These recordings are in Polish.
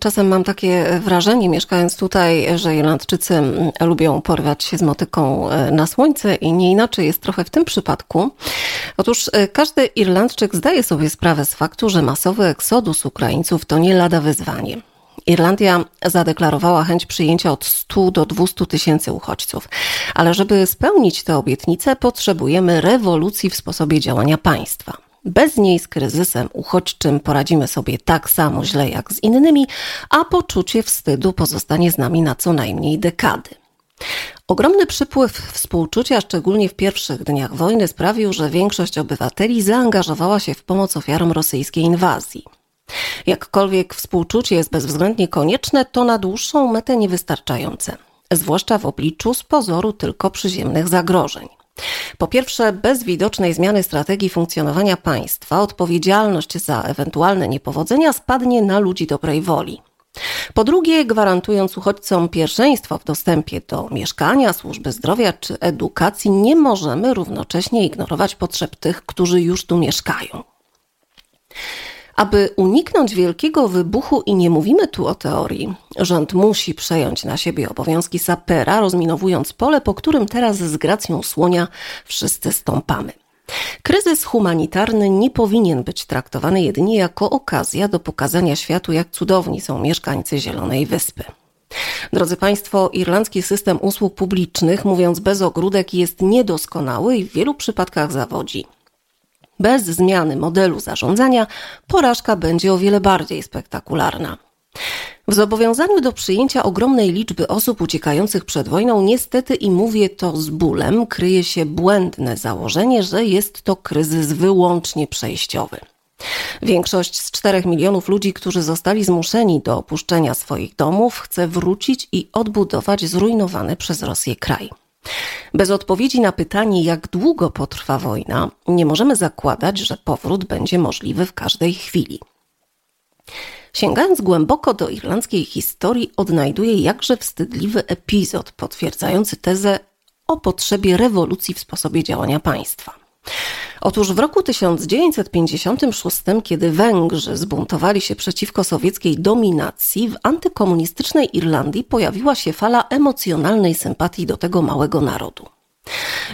czasem mam takie wrażenie, mieszkając tutaj, że Irlandczycy mm, lubią porwać się z motyką e, na słońce i nie inaczej jest trochę w tym przypadku. Otóż e, każdy Irlandczyk zdaje sobie sprawę z faktu, że masowy eksodus Ukraińców to nie lada wyzwanie. Irlandia zadeklarowała chęć przyjęcia od 100 do 200 tysięcy uchodźców, ale żeby spełnić tę obietnicę, potrzebujemy rewolucji w sposobie działania państwa. Bez niej z kryzysem uchodźczym poradzimy sobie tak samo źle jak z innymi, a poczucie wstydu pozostanie z nami na co najmniej dekady. Ogromny przypływ współczucia, szczególnie w pierwszych dniach wojny, sprawił, że większość obywateli zaangażowała się w pomoc ofiarom rosyjskiej inwazji. Jakkolwiek współczucie jest bezwzględnie konieczne, to na dłuższą metę niewystarczające, zwłaszcza w obliczu z pozoru tylko przyziemnych zagrożeń. Po pierwsze, bez widocznej zmiany strategii funkcjonowania państwa odpowiedzialność za ewentualne niepowodzenia spadnie na ludzi dobrej woli. Po drugie, gwarantując uchodźcom pierwszeństwo w dostępie do mieszkania, służby zdrowia czy edukacji, nie możemy równocześnie ignorować potrzeb tych, którzy już tu mieszkają. Aby uniknąć wielkiego wybuchu, i nie mówimy tu o teorii, rząd musi przejąć na siebie obowiązki sapera, rozminowując pole, po którym teraz z gracją słonia wszyscy stąpamy. Kryzys humanitarny nie powinien być traktowany jedynie jako okazja do pokazania światu, jak cudowni są mieszkańcy Zielonej Wyspy. Drodzy Państwo, irlandzki system usług publicznych, mówiąc bez ogródek, jest niedoskonały i w wielu przypadkach zawodzi. Bez zmiany modelu zarządzania porażka będzie o wiele bardziej spektakularna. W zobowiązaniu do przyjęcia ogromnej liczby osób uciekających przed wojną, niestety i mówię to z bólem, kryje się błędne założenie, że jest to kryzys wyłącznie przejściowy. Większość z 4 milionów ludzi, którzy zostali zmuszeni do opuszczenia swoich domów, chce wrócić i odbudować zrujnowany przez Rosję kraj. Bez odpowiedzi na pytanie, jak długo potrwa wojna, nie możemy zakładać, że powrót będzie możliwy w każdej chwili. Sięgając głęboko do irlandzkiej historii, odnajduję jakże wstydliwy epizod potwierdzający tezę o potrzebie rewolucji w sposobie działania państwa. Otóż w roku 1956, kiedy Węgrzy zbuntowali się przeciwko sowieckiej dominacji, w antykomunistycznej Irlandii pojawiła się fala emocjonalnej sympatii do tego małego narodu.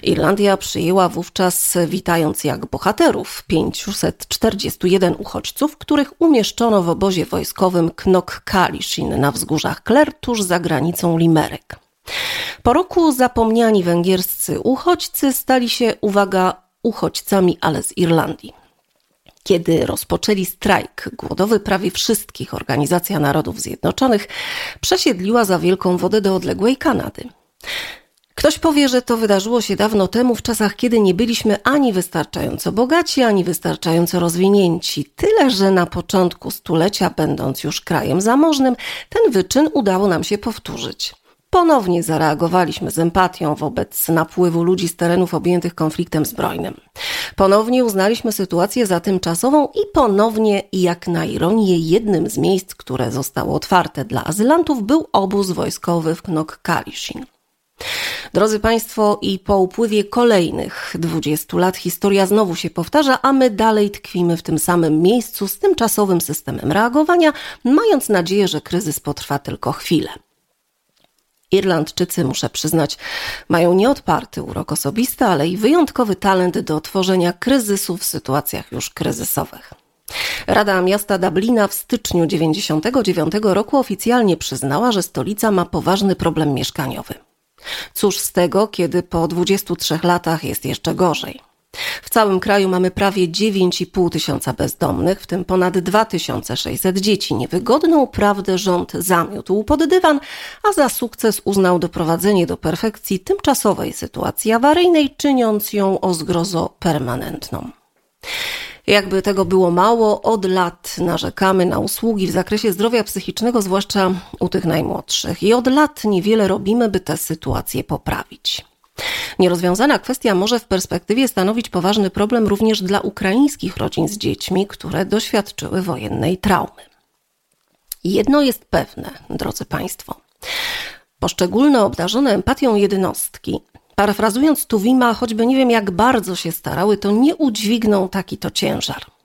Irlandia przyjęła wówczas, witając jak bohaterów, 541 uchodźców, których umieszczono w obozie wojskowym Knock-Kalishin na wzgórzach Kler tuż za granicą Limerek. Po roku zapomniani węgierscy uchodźcy stali się, uwaga, uchodźcami, ale z Irlandii. Kiedy rozpoczęli strajk głodowy prawie wszystkich Organizacja Narodów Zjednoczonych przesiedliła za wielką wodę do odległej Kanady. Ktoś powie, że to wydarzyło się dawno temu, w czasach, kiedy nie byliśmy ani wystarczająco bogaci, ani wystarczająco rozwinięci. Tyle, że na początku stulecia, będąc już krajem zamożnym, ten wyczyn udało nam się powtórzyć. Ponownie zareagowaliśmy z empatią wobec napływu ludzi z terenów objętych konfliktem zbrojnym. Ponownie uznaliśmy sytuację za tymczasową i ponownie, jak na ironię, jednym z miejsc, które zostało otwarte dla azylantów, był obóz wojskowy w Knock-Kalishin. Drodzy Państwo, i po upływie kolejnych 20 lat historia znowu się powtarza, a my dalej tkwimy w tym samym miejscu z tymczasowym systemem reagowania, mając nadzieję, że kryzys potrwa tylko chwilę. Irlandczycy, muszę przyznać, mają nieodparty urok osobisty, ale i wyjątkowy talent do tworzenia kryzysu w sytuacjach już kryzysowych. Rada Miasta Dublina w styczniu 1999 roku oficjalnie przyznała, że stolica ma poważny problem mieszkaniowy. Cóż z tego, kiedy po 23 latach jest jeszcze gorzej? W całym kraju mamy prawie 9,5 tysiąca bezdomnych, w tym ponad 2600 dzieci. Niewygodną prawdę rząd zamiótł pod dywan, a za sukces uznał doprowadzenie do perfekcji tymczasowej sytuacji awaryjnej, czyniąc ją o zgrozo permanentną. Jakby tego było mało, od lat narzekamy na usługi w zakresie zdrowia psychicznego, zwłaszcza u tych najmłodszych, i od lat niewiele robimy, by tę sytuację poprawić. Nierozwiązana kwestia może w perspektywie stanowić poważny problem również dla ukraińskich rodzin z dziećmi, które doświadczyły wojennej traumy. Jedno jest pewne, drodzy Państwo. Poszczególne obdarzone empatią jednostki, parafrazując Tuwima, choćby nie wiem jak bardzo się starały, to nie udźwigną taki to ciężar.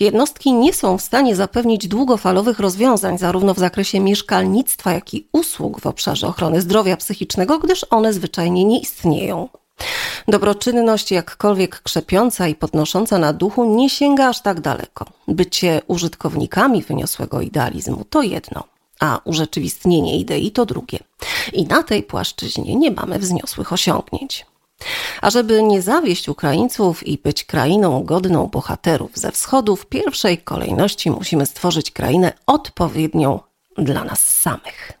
Jednostki nie są w stanie zapewnić długofalowych rozwiązań zarówno w zakresie mieszkalnictwa, jak i usług w obszarze ochrony zdrowia psychicznego, gdyż one zwyczajnie nie istnieją. Dobroczynność, jakkolwiek krzepiąca i podnosząca na duchu, nie sięga aż tak daleko. Bycie użytkownikami wyniosłego idealizmu to jedno, a urzeczywistnienie idei to drugie. I na tej płaszczyźnie nie mamy wzniosłych osiągnięć. A żeby nie zawieść Ukraińców i być krainą godną bohaterów ze wschodu, w pierwszej kolejności musimy stworzyć krainę odpowiednią dla nas samych.